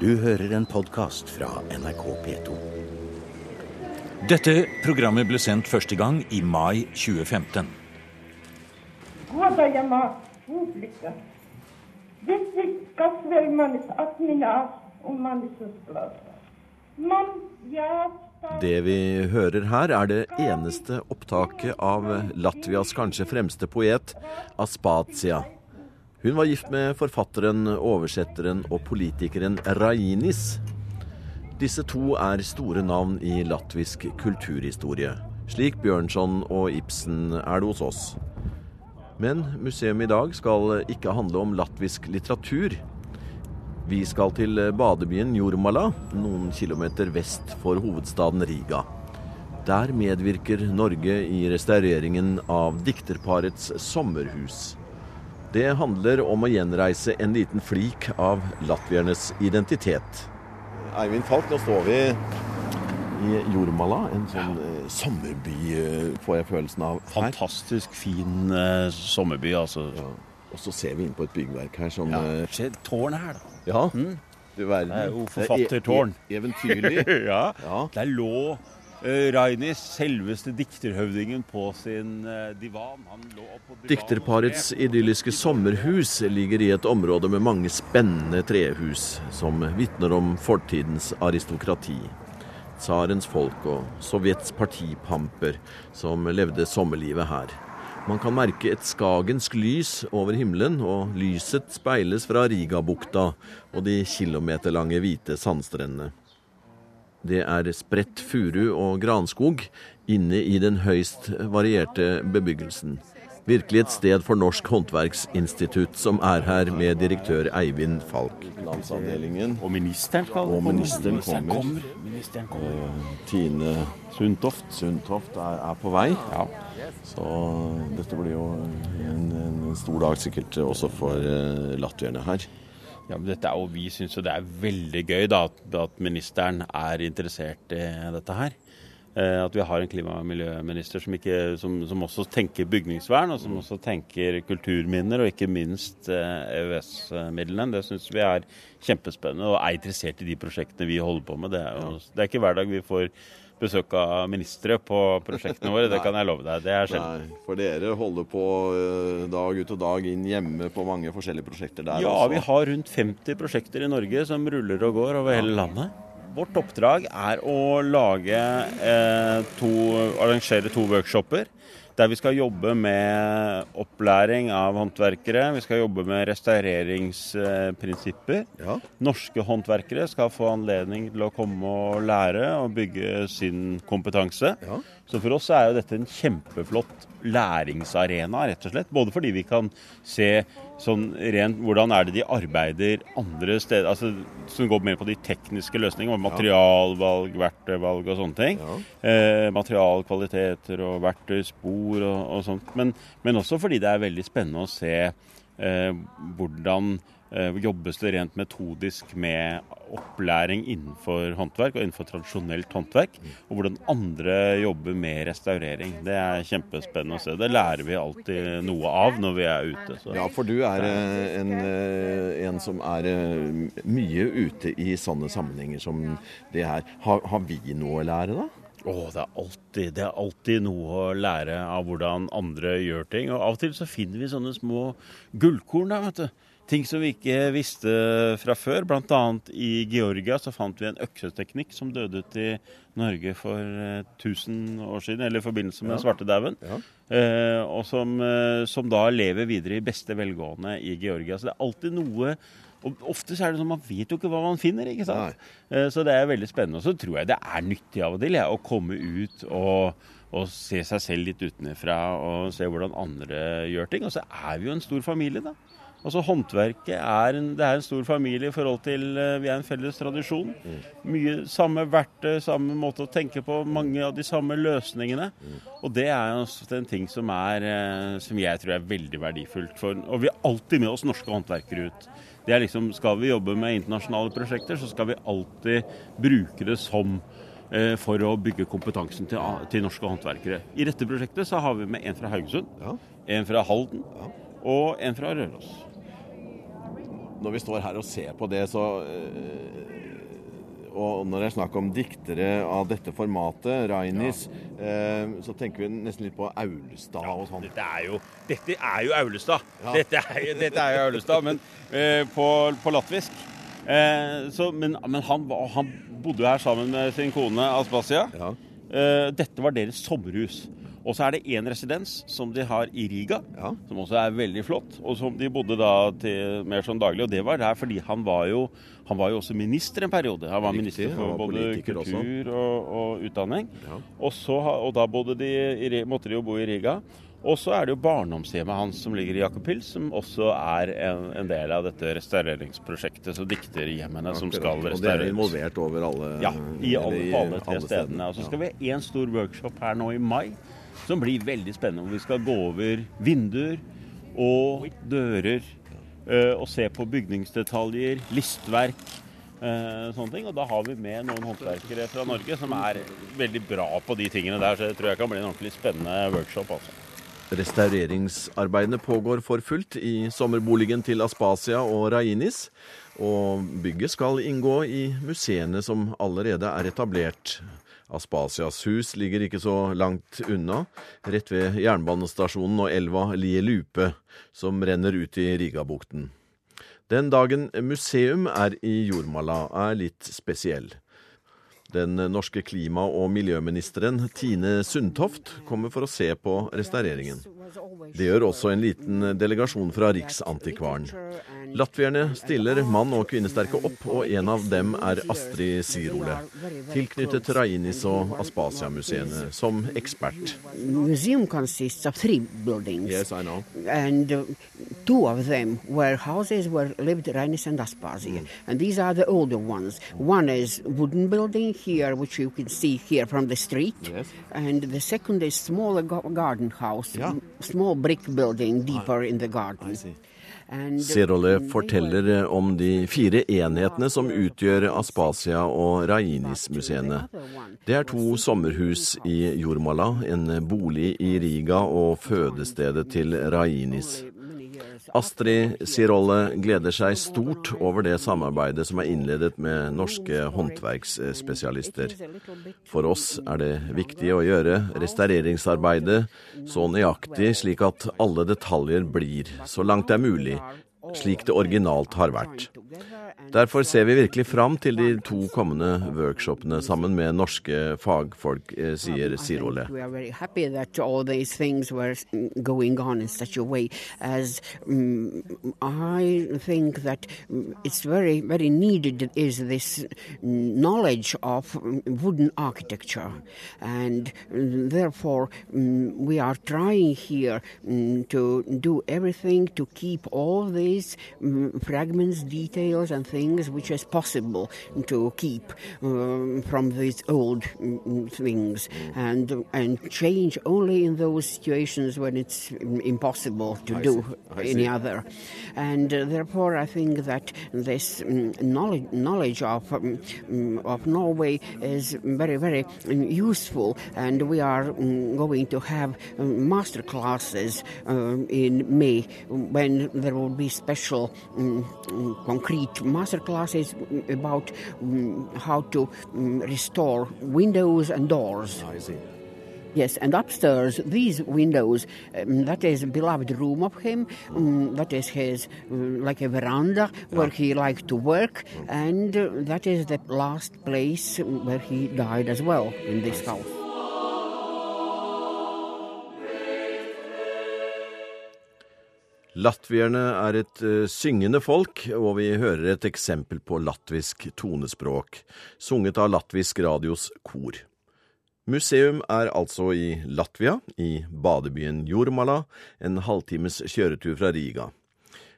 Du hører en podkast fra NRK P2. Dette programmet ble sendt første gang i mai 2015. Goda mat, obliga. Dette skal man at mina om man er så glad. Man, ja, Det vi hører her, er det eneste opptaket av Latvias kanskje fremste poet, Aspatia. Hun var gift med forfatteren, oversetteren og politikeren Rainis. Disse to er store navn i latvisk kulturhistorie. Slik Bjørnson og Ibsen er det hos oss. Men museet i dag skal ikke handle om latvisk litteratur. Vi skal til badebyen Jormala, noen kilometer vest for hovedstaden Riga. Der medvirker Norge i restaureringen av dikterparets sommerhus. Det handler om å gjenreise en liten flik av latviernes identitet. Eivind Falk, nå står vi i Jormala, en sånn ja. sommerby, eh, får jeg følelsen av. her. Fantastisk fin eh, sommerby, altså. Og så ser vi inn på et byggverk her som Ja. eh, Se tårnet her, da. Ja, du verden. Det er jo er forfattertårn. e- e- Eventyrlig. ja. Ja. Der lå Rainis, selveste dikterhøvdingen, på sin eh, divan. Han lå på divan Dikterparets idylliske sommerhus ligger i et område med mange spennende trehus, som vitner om fortidens aristokrati. Tsarens folk og Sovjets partipamper som levde sommerlivet her. Man kan merke et skagensk lys over himmelen, og lyset speiles fra Rigabukta og de kilometerlange hvite sandstrendene. Det er spredt furu og granskog inne i den høyst varierte bebyggelsen. Virkelig et sted for Norsk håndverksinstitutt, som er her med direktør Eivind Falk. Landsavdelingen Og ministeren skal Og ministeren kommer. Ministeren kommer. Tine Sundtoft. Sundtoft er, er på vei. Ja. Så dette blir jo en, en stor dag sikkert også for uh, latvierne her. Ja, men dette er, og Vi syns jo det er veldig gøy da, at, at ministeren er interessert i dette her. Eh, at vi har en klima- og miljøminister som, ikke, som, som også tenker bygningsvern, og som også tenker kulturminner, og ikke minst eh, EØS-midlene. Det syns vi er kjempespennende, og er interessert i de prosjektene vi holder på med. Det er, jo, det er ikke hver dag vi får besøk av ministre på prosjektene våre, det kan jeg love deg. Det er sjelden. Nei, for dere holder på eh, dag ut og dag inn hjemme på mange forskjellige prosjekter der Ja, også. vi har rundt 50 prosjekter i Norge som ruller og går over hele landet. Vårt oppdrag er å lage eh, to, arrangere to workshoper. Der vi skal jobbe med opplæring av håndverkere. Vi skal jobbe med restaureringsprinsipper. Ja. Norske håndverkere skal få anledning til å komme og lære og bygge sin kompetanse. Ja. Så for oss er jo dette en kjempeflott læringsarena, rett og slett. Både fordi vi kan se sånn rent hvordan er det de arbeider andre steder, altså som går mer på de tekniske løsningene, materialvalg, verktøyvalg og sånne ting. Ja. Eh, materialkvaliteter og verktøyspor og, og sånt. Men, men også fordi det er veldig spennende å se eh, hvordan eh, jobbes det rent metodisk med opplæring innenfor håndverk og innenfor tradisjonelt håndverk. Og hvordan andre jobber med restaurering. Det er kjempespennende å se. Det lærer vi alltid noe av når vi er ute. Så. Ja, for du er eh, en, eh, en som er eh, mye ute i sånne sammenhenger som det her. Har, har vi noe å lære, da? Å, det, er alltid, det er alltid noe å lære av hvordan andre gjør ting. Og av og til så finner vi sånne små gullkorn vet du. Ting som vi ikke visste fra før. Blant annet i Georgia så fant vi en økseteknikk som døde ut i Norge for eh, 1000 år siden, eller i forbindelse med svartedauden. Ja. Eh, og som, eh, som da lever videre i beste velgående i Georgia. Så det er alltid noe og Ofte så er det sånn man vet jo ikke hva man finner. ikke sant? Nei. Så det er veldig spennende. Og så tror jeg det er nyttig av og til ja, å komme ut og, og se seg selv litt utenfra og se hvordan andre gjør ting. Og så er vi jo en stor familie, da. Altså Håndverket er en, det er en stor familie i forhold til eh, Vi er en felles tradisjon. Mye samme verktøy, samme måte å tenke på, mange av de samme løsningene. Og det er også en ting som, er, eh, som jeg tror er veldig verdifullt. For, og vi har alltid med oss norske håndverkere ut. Det er liksom, Skal vi jobbe med internasjonale prosjekter, så skal vi alltid bruke det som eh, for å bygge kompetansen til, til norske håndverkere. I dette prosjektet så har vi med en fra Haugesund, Ja. en fra Halden og en fra Røros. når vi står her og ser på det, så eh, og når det er snakk om diktere av dette formatet, Rainis, eh, så tenker vi nesten litt på Aulestad og sånn. Dette er jo, dette er jo Aulestad. Dette, er, dette er jo Aulestad, men eh, på, på latvisk. Eh, så, men, men han, han bodde her sammen med sin kone Aspasia. Ja. Eh, dette var deres sommerhus. Og så er det én residens som de har i Riga, Ja. som også er veldig flott. Og som de bodde da til mer sånn daglig. Og det var der fordi han var jo, han var jo også minister en periode. Han var Riktig, minister for var både kultur og, og utdanning. Ja. Og, så, og da bodde de, måtte de jo bo i Riga. Og så er det jo barndomshjemmet hans som ligger i Jakobpils, som også er en, en del av dette restaureringsprosjektet. Så dikterhjemmene som skal Og dere er involvert over alle Ja, i alle, alle, alle stedene. Og så Ja. skal vi ha én stor workshop her nå i mai, som blir veldig spennende. Hvor vi skal gå over vinduer og dører eh, og se på bygningsdetaljer, listverk. eh, sånne ting, og Da har vi med noen håndverkere fra Norge som er veldig bra på de tingene der. Så jeg tror jeg kan bli en ordentlig spennende workshop. altså. Restaureringsarbeidene pågår for fullt i sommerboligen til Aspasia og Rainis. Og bygget skal inngå i museene som allerede er etablert. Aspasias hus ligger ikke så langt unna, rett ved jernbanestasjonen og elva Lielupe, som renner ut i Rigabukten. Den dagen museum er i Jordmala, er litt spesiell. Den norske klima- og miljøministeren Tine Sundtoft kommer for å se på restaureringen. Det gjør også en liten delegasjon fra Riksantikvaren. Latvierne stiller mann- og kvinnesterke opp, og en av dem er Astrid Sirole, tilknyttet Rainis og Aspasia-museene som ekspert. museum consists of three buildings. Yes, I know. And uh, two of them were houses where lived Rainis and Aspasia. And these are the older ones. One is wooden building here, which you can see here from the street. Yes. And the second is smaller garden house, Yeah. small brick building deeper in the garden. see. They forteller om de fire enhetene som utgjør Aspasia- og Rainis-museene. Det er to sommerhus i Jormala, en bolig i Riga og fødestedet til Rainis. Astrid Sirolle gleder seg stort over det samarbeidet som er innledet med norske håndverksspesialister. For oss er det viktig å gjøre restaureringsarbeidet så nøyaktig slik at alle detaljer blir, så langt det er mulig, slik det originalt har vært. Derfor ser vi virkelig fram til de to kommende workshopene sammen med norske fagfolk, eh, sier Sirole. mm, mm, very, very needed is this knowledge of mm, wooden architecture. And therefore, we are trying here to do everything to keep all these fragments, details, and things which is possible to keep um, from these old mm, things. And and change only in those situations when it's mm, impossible to I do see. Any other. And uh, therefore I think that this mm, knowledge knowledge of um, mm, of Norway is very very mm, useful. And we are mm, going to have um, master classes um, in May when there will be special mm, mm, concrete master classes mm, about mm, how to mm, restore windows and doors. Yes, and upstairs, these windows, um, that is a beloved room of him, um, that is his, um, like a veranda where he liked to work, and uh, that is the last place where he died as well, in this house. Latvierne er et eh, syngende folk, og vi hører et eksempel på latvisk tonespråk, sunget av Latvisk Radios kor. Museum er altså i Latvia, i badebyen Jormala, en halvtimes kjøretur fra Riga.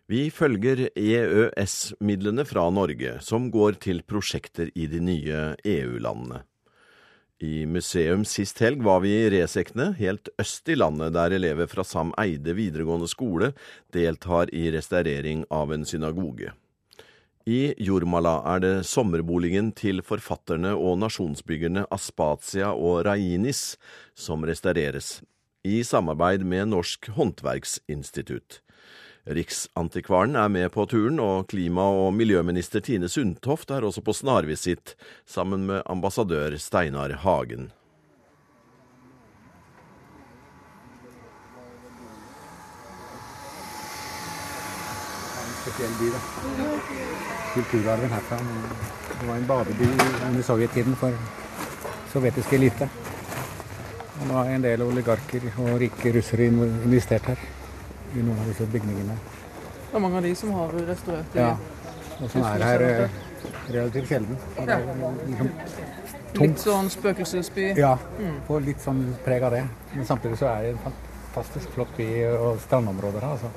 Vi følger EØS-midlene fra Norge, som går til prosjekter i de nye EU-landene. I museum sist helg var vi i Resekne, helt øst i landet, der elever fra Sam Eide videregående skole deltar i restaurering av en synagoge. I Jormala er det sommerboligen til forfatterne og nasjonsbyggerne Aspatia og Rainis som restaureres, i samarbeid med Norsk håndverksinstitutt. Riksantikvaren er med på turen, og klima- og miljøminister Tine Sundtoft er også på snarvisitt, sammen med ambassadør Steinar Hagen. spesiell by, da. Kulturarven herfra. Det var en badeby under sovjettiden for sovjetisk elite. Og nå har en del oligarker og rike russere investert her. I noen av disse bygningene. Det er mange av de som har restaurert Ja. Og som er her eh, relativt sjelden. Ja. liksom. Litt sånn spøkelsesby. Ja, får litt sånn preg av det. Men samtidig så er det en fantastisk flott by og strandområder her. Altså.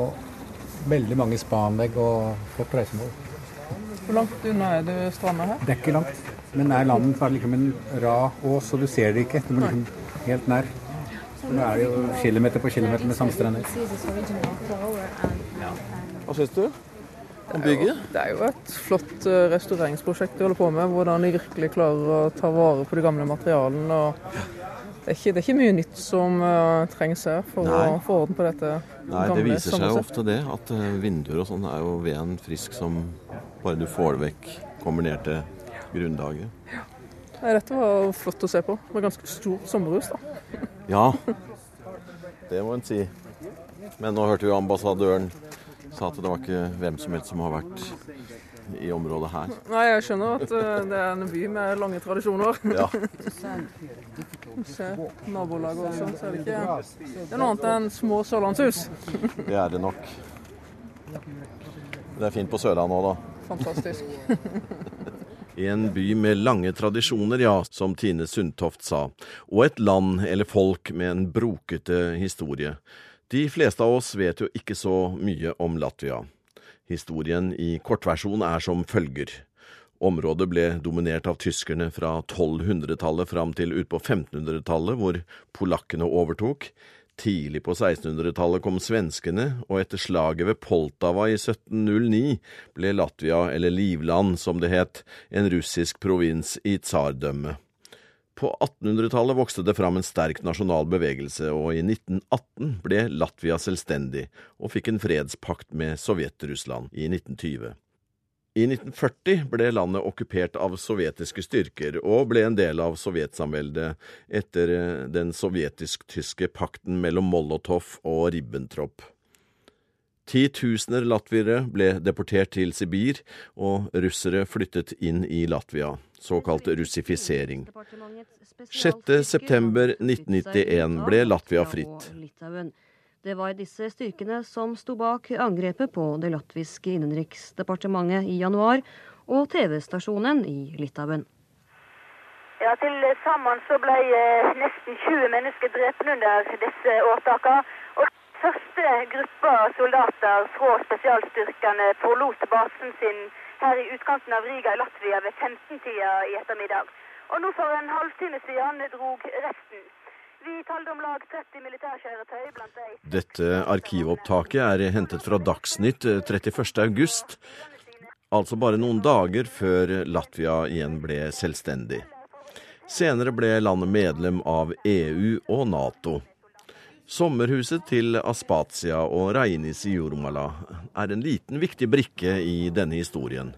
Og veldig mange spaanlegg og flott reisemål. Hvor langt unna er det stranda her? Det er ikke langt, men er landet så er det liksom en rad ås, så du ser det ikke. Du må liksom helt nær. Nå er det jo kilometer på kilometer med sandstrender. Hva syns du om bygget? Det er jo et flott eh, restaureringsprosjekt de holder på med. Hvordan de virkelig klarer å ta vare på de gamle materialene. og det er, ikke, det er ikke mye nytt som uh, trengs her for Nei. å få orden på dette Nei, det viser seg jo ofte det, at eh, vinduer og sånn er jo veden frisk som bare du får det vekk, kombinerte grunnlaget. Nei, dette var flott å se på. Det var ganske stort sommerhus. da. Ja, det må en si. Men nå hørte vi ambassadøren sa at det var ikke hvem som helst som har vært i området her. Nei, Jeg skjønner at eh, det er en by med lange tradisjoner. Ja, Se nabolaget også, så er det ikke Det er noe annet enn små sørlandshus. det er det nok. Det er fint på Sørlandet òg, da. Fantastisk. En by med lange tradisjoner, ja, som Tine Sundtoft sa. Og et land eller folk med en brokete historie. De fleste av oss vet jo ikke så mye om Latvia. Historien i kortversjon er som følger. Området ble dominert av tyskerne fra 1200-tallet fram til utpå 1500-tallet, hvor polakkene overtok. Tidlig på 1600-tallet kom svenskene, og etter slaget ved Poltava i 1709 ble Latvia, eller Livland som det het, en russisk provins i tsardømmet. På 1800-tallet vokste det fram en sterk nasjonal bevegelse, og i 1918 ble Latvia selvstendig og fikk en fredspakt med Sovjet-Russland i 1920. I 1940 ble landet okkupert av sovjetiske styrker og ble en del av sovjetsamveldet etter eh, den sovjetisk-tyske pakten mellom Molotov og Ribbentrop. Titusener latviere ble deportert til Sibir, og russere flyttet inn i Latvia, såkalt russifisering. 6. september 1991 ble Latvia fritt. Det var disse styrkene som sto bak angrepet på det latviske innenriksdepartementet i januar, og TV-stasjonen i Litauen. Ja, Til sammen så ble eh, nesten 20 mennesker drept under disse årtakene. Og første gruppa soldater fra spesialstyrkene forlot basen sin her i utkanten av Riga i Latvia ved 15-tida i ettermiddag. Og nå for en halvtime siden drog resten. Vi talte om lag 30 militærkjøretøy blant de Dette arkivopptaket er hentet fra Dagsnytt eh, 31. august, altså bare noen dager før Latvia igjen ble selvstendig. Senere ble landet medlem av EU og Nato. Sommerhuset til Aspatia og Reinis i Jormala er en liten, viktig brikke i denne historien.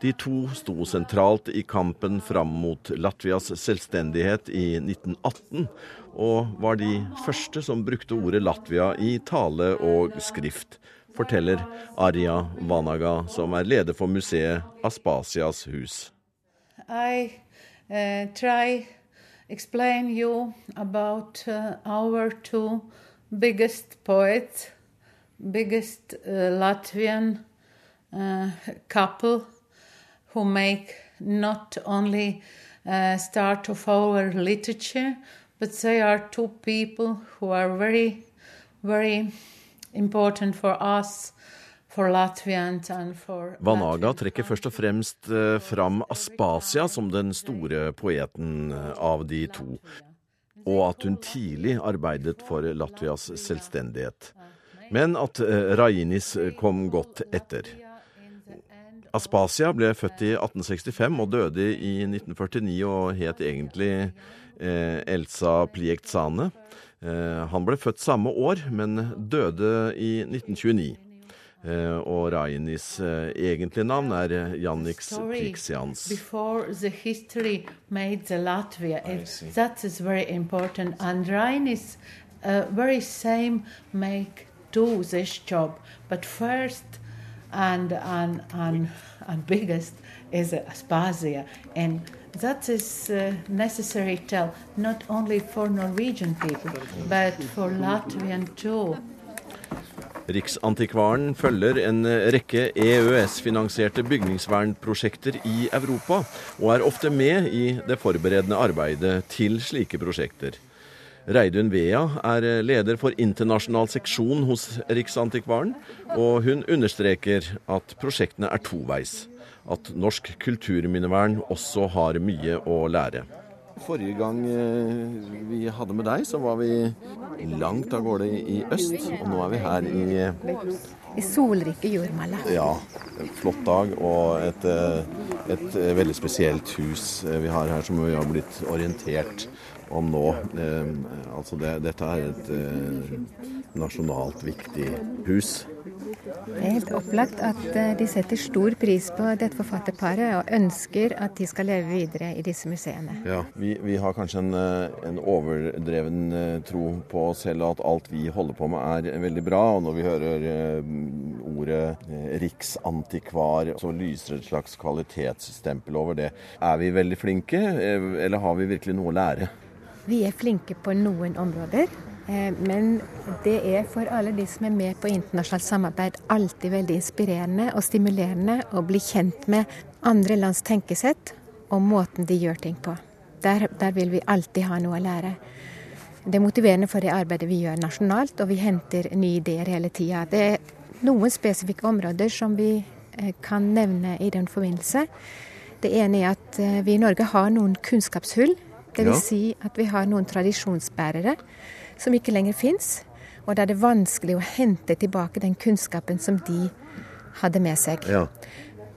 De to sto sentralt i kampen fram mot Latvias selvstendighet i 1918, og var de første som brukte ordet Latvia i tale og skrift, forteller Arja Vanaga, som er leder for museet Aspasias hus. I uh, try explain you about uh, our two biggest poets, biggest uh, Latvian who make not only uh, start of our literature, but they are two people who are very, very important for us, Vanaga trekker først og fremst eh, fram Aspasia som den store poeten eh, av de to, og at hun tidlig arbeidet for Latvias selvstendighet, men at eh, Rainis kom godt etter. Aspasia ble født i 1865 og døde i 1949 og het egentlig eh, Elsa Pliektsane. Eh, han ble født samme år, men døde i 1929. Eh, og Rainis eh, egentlige navn er eh, Janniks Pliksians. Before the history made the Latvia, it, that is very important. And uh, very same make do this job, but first and and and, and biggest is Aspasia, and that is uh, necessary tell not only for Norwegian people, but for Latvian too. Riksantikvaren følger en rekke EØS-finansierte bygningsvernprosjekter i Europa, og er ofte med i det forberedende arbeidet til slike prosjekter. Reidun Vea er leder for internasjonal seksjon hos Riksantikvaren, og hun understreker at prosjektene er toveis. At norsk kulturminnevern også har mye å lære. Forrige gang eh, vi hadde med deg, så var vi langt av gårde i øst. Og nå er vi her i I solrike Jordmala. Ja, en flott dag og et, eh, et veldig spesielt hus vi har her, som vi har blitt orientert om nå. Eh, altså det, dette er et eh, nasjonalt viktig hus. Det er helt opplagt at eh, de setter stor pris på dette forfatterparet og ønsker at de skal leve videre i disse museene. Ja, Vi, vi har kanskje en, en, overdreven tro på oss selv at alt vi holder på med er veldig bra. Og når vi hører ordet riksantikvar, så lyser et slags kvalitetsstempel over det. Er vi veldig flinke, eller har vi virkelig noe å lære? Vi er flinke på noen områder. Eh, men det er for alle de som er med på internasjonalt samarbeid, alltid veldig inspirerende og stimulerende å bli kjent med andre lands tenkesett og måten de gjør ting på. Der, der vil vi alltid ha noe å lære. Det er motiverende for det arbeidet vi gjør nasjonalt, og vi henter nye ideer hele tida. Det er noen spesifikke områder som vi eh, kan nevne i den forbindelse. Det ene er at eh, vi i Norge har noen kunnskapshull Dvs. vil Si at vi har noen tradisjonsbærere som ikke lenger fins, og da er det vanskelig å hente tilbake den kunnskapen som de hadde med seg. Ja.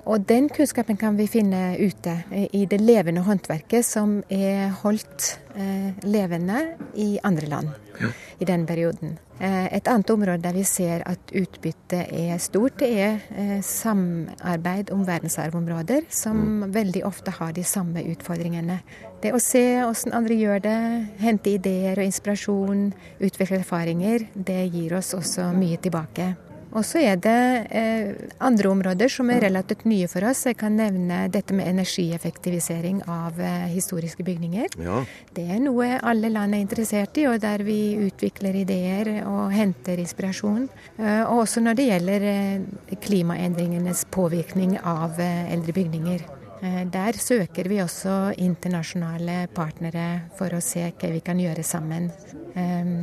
Og den kunnskapen kan vi finne ute i det levende håndverket som er holdt eh, levende i andre land ja. i den perioden. Eh, et annet område der vi ser at utbyttet er stort, det er eh, samarbeid om verdensarvområder, som mm. veldig ofte har de samme utfordringene. Det å se hvordan andre gjør det, hente ideer og inspirasjon, utvikle erfaringer, det gir oss også mye tilbake. Og så er det eh, andre områder som er relativt nye for oss. Jeg kan nevne dette med energieffektivisering av eh, historiske bygninger. Ja. Det er noe alle land er interessert i, og der vi utvikler ideer og henter inspirasjon. Eh, og også når det gjelder eh, klimaendringenes påvirkning av eh, eldre bygninger. Eh, der søker vi også internasjonale partnere for å se hva vi kan gjøre sammen. Eh,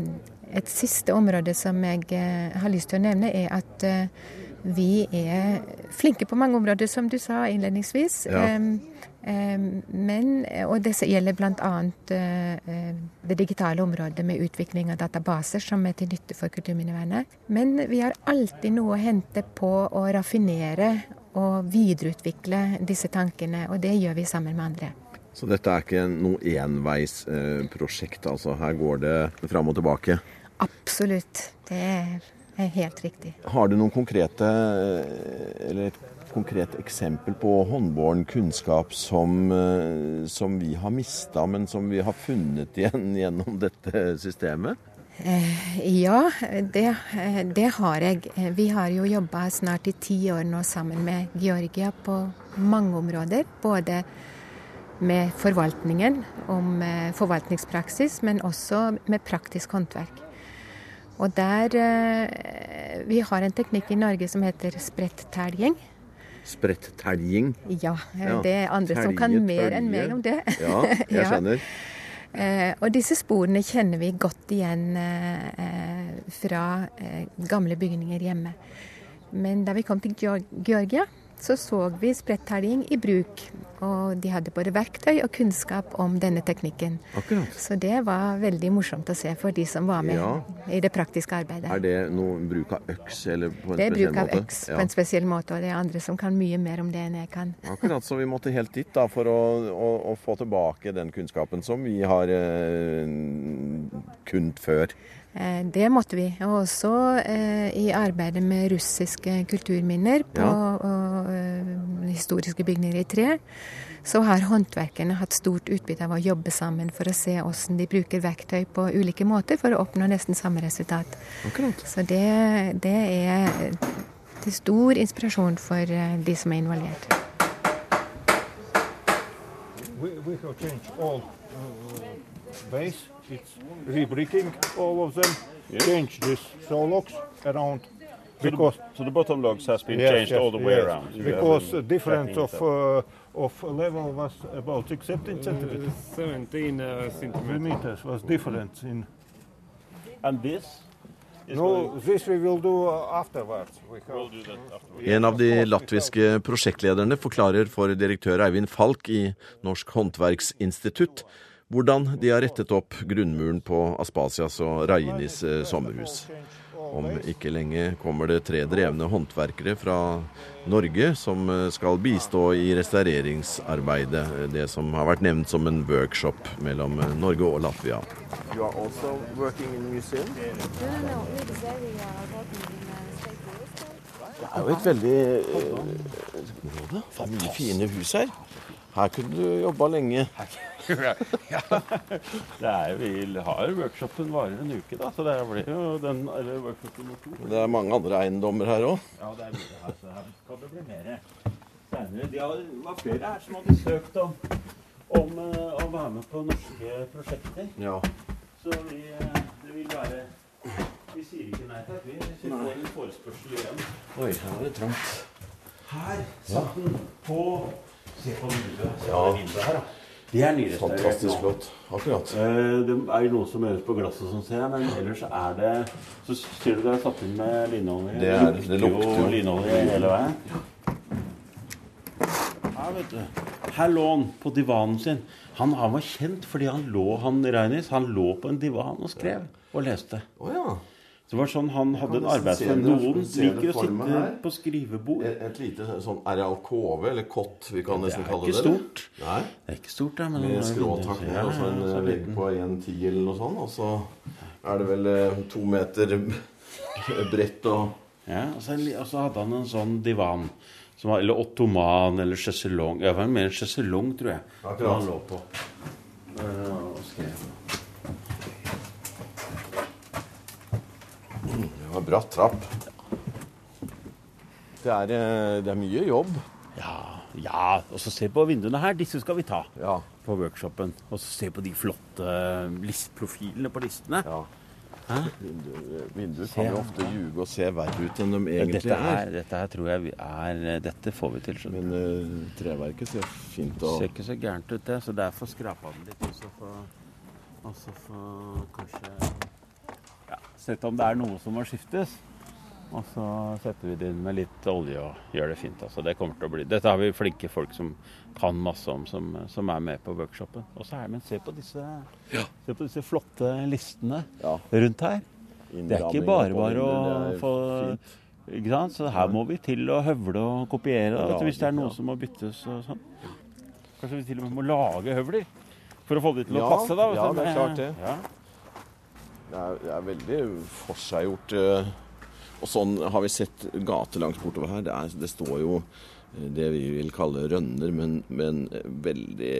et siste område som jeg eh, har lyst til å nevne, er at vi er flinke på mange områder, som du sa innledningsvis. Ja. Men, og det gjelder bl.a. det digitale området med utvikling av databaser, som er til nytte for kulturminnevernet. Men vi har alltid noe å hente på å raffinere og videreutvikle disse tankene, og det gjør vi sammen med andre. Så dette er ikke noe enveisprosjekt, altså her går det fram og tilbake? Absolutt, det er helt riktig. Har du noen konkrete, eller et konkret eksempel på håndbåren kunnskap som, som vi har mista, men som vi har funnet igjen gjennom dette systemet? Eh, ja, det, det, har jeg. Vi har jo jobba snart i ti år nå sammen med Georgia på mange områder. Både med forvaltningen, om eh, forvaltningspraksis, men også med praktisk håndverk. Og der eh, Vi har en teknikk i Norge som heter spredt-teljing. Spredt-teljing? Ja, det er andre Telje, som kan mer enn meg om det. Ja, jeg skjønner. Eh, og disse sporene kjenner vi godt igjen eh, fra eh, gamle bygninger hjemme. Men da vi kom til Georgia, så så vi sprettherding i bruk. Og de hadde både verktøy og kunnskap om denne teknikken. Akkurat. Så det var veldig morsomt å se for de som var med Ja. i det praktiske arbeidet. Er det noe bruk av øks eller på en Det er bruk av måte? øks Ja. på en spesiell måte, og det er andre som kan mye mer om det enn jeg kan. Akkurat, så vi måtte helt dit da for å, å, å få tilbake den kunnskapen som vi har eh, kunnet før. Eh, Det måtte vi. Og også eh, i arbeidet med russiske kulturminner på Ja. Historiske bygninger i tre, så har håndverkerne hatt stort utbytte av å jobbe sammen for å se hvordan de bruker verktøy på ulike måter for å oppnå nesten samme resultat. Så det, det er til stor inspirasjon for eh, de som er involvert. We, we have changed all uh, base. It's rebricking all of them. Change this around So the- so the bottom logs has been changed all the way around. You Because the difference of uh, of level was about 6 17 centimeters. 17 uh, Centimeters was different in. And this? No, this we will do uh, afterwards. We We'll do that afterwards. En av de latviske prosjektlederne forklarer for direktør Eivind Falk i Norsk håndverksinstitutt hvordan de har rettet opp grunnmuren på Aspasias og Rainis eh, sommerhus. Om ikke lenge kommer det tre drevne håndverkere fra Norge som eh, skal bistå i restaureringsarbeidet, det som har vært nevnt som en workshop mellom eh, Norge og Latvia. You are also working in museum? Det er jo et veldig eh. Det er mye fine hus her. Her kunne du jobba lenge. ja. Det er vi har workshopen varer en uke, da, så det blir jo den eller workshopen nummer to. Det er mange andre eiendommer her òg. Ja, det er mye her, så her skal det bli mer senere. De har, det var flere her som hadde søkt om, om eh, å være med på norske prosjekter. Ja. Så vi, eh, det vil være Vi sier ikke nei takk, vi. Hvis vi får en forespørsel igjen. Oi, her er det trangt. Her satt den på Se på vinduet. Se Ja. på det vinduet her, da. De er nyrestaurert Fantastisk flott. Akkurat. Eh, Det er jo noe som gjøres på glasset, sånn, ser jeg, men ellers er det Så ser du det er satt inn med linolje. Det er- det lukter jo. linolje hele veien. Her, vet du. Her lå han på divanen sin. Han, han var kjent fordi han lå han Reinis, han lå på en divan og skrev og leste. Oh, ja. Så det var sånn Han hadde en arbeidsform. Noen liker å sitte her. på skrivebord. Et, et lite sånn Er det alkove eller kott vi kan nesten er kalle det det? eller? stort. Nei. Det er ikke stort, ja Men Med er skråtak ned og så en ja, vegg på 1,10 eller noe sånt. Og så er det vel eh, to meter bredt og Ja, og så, og så hadde han en sånn divan. Som var, eller ottoman eller sjeselong. Det var mer en sjeselong, tror jeg. Akkurat. Han lå på. Eh, og skrev. Det var bratt trapp. Det er, eh, det er mye jobb. Ja, ja, og så se på vinduene her. Disse skal vi ta Ja. på workshopen. Og så se på de flotte listprofilene på listene. Hæ? Vinduer, vinduer kan jo ofte ljuge og se verre ut enn de egentlig Dette, er. er, dette her tror jeg er Dette får vi til. skjønner. Men uh, treverket ser fint og ser ikke så gærent ut, det. Så derfor skrapa den litt. Og så få og så få kanskje ja, Sett om det er noe som må skiftes. Og så setter vi det inn med litt olje og gjør det fint. Altså. Det kommer til å bli Dette har vi flinke folk som kan masse om, som, som er med på workshopen. Og så er, men se på disse, se på disse flotte listene rundt her. Det er ikke bare bare å få ikke sant? Så her må vi til å høvle og kopiere da, hvis det er noe Ja. som må byttes og sånn. Kanskje vi til og med må lage høvler for å få det til å Ja, passe. da. ja, det er klart det. Ja. Det er, det er veldig forseggjort. eh, Og sånn har vi sett gatelangs bortover her. Det, er, det står jo det vi vil kalle rønner, men, men veldig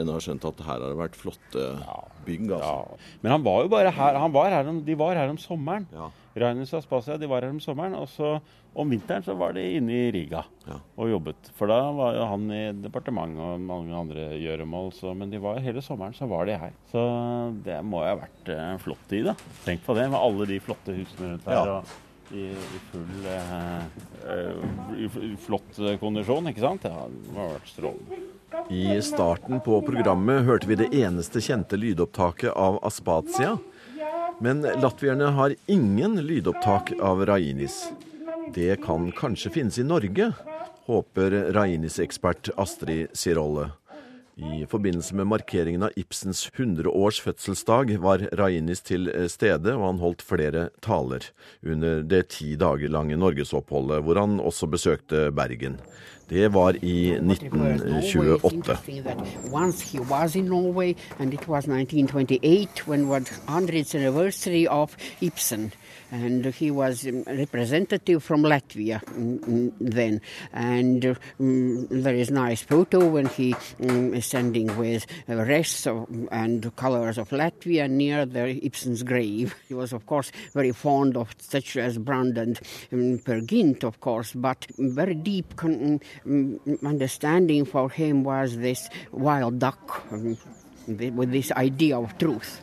En har skjønt at her har det vært flotte bygg. altså. Men han var jo bare her, han var her om, de var her om sommeren. Rainus og Aspasia de var her om sommeren. Og så om vinteren så var de inne i Riga og jobbet. For da var jo han i departementet og mange andre gjøremål. Så, men de var, hele sommeren så var de her. Så det må jo ha vært en flott tid, da. Tenk på det, med alle de flotte husene rundt her. Ja. og i, i full eh, eh, i, flott kondisjon, ikke sant? Ja, det har vært strålende. I starten på programmet hørte vi det eneste kjente lydopptaket av Aspatia. Men latvierne har ingen lydopptak av Rainis. Det kan kanskje finnes i Norge, håper Rainis-ekspert Astrid Sirolle. I forbindelse med markeringen av Ibsens 100-års fødselsdag var Rainis til stede, og han holdt flere taler under det ti dager lange norgesoppholdet, hvor han også besøkte Bergen. Det var i 1928. And it was 1928 when was 100th anniversary of Ibsen. And he was um, representative from Latvia mm, mm, then. And um, there is nice photo when he um, is standing with wreaths of, and colors of Latvia near the Ibsen's grave. He was, of course, very fond of such as Brand and Per Gynt, of course, but very deep understanding for him was this wild duck with this idea of truth.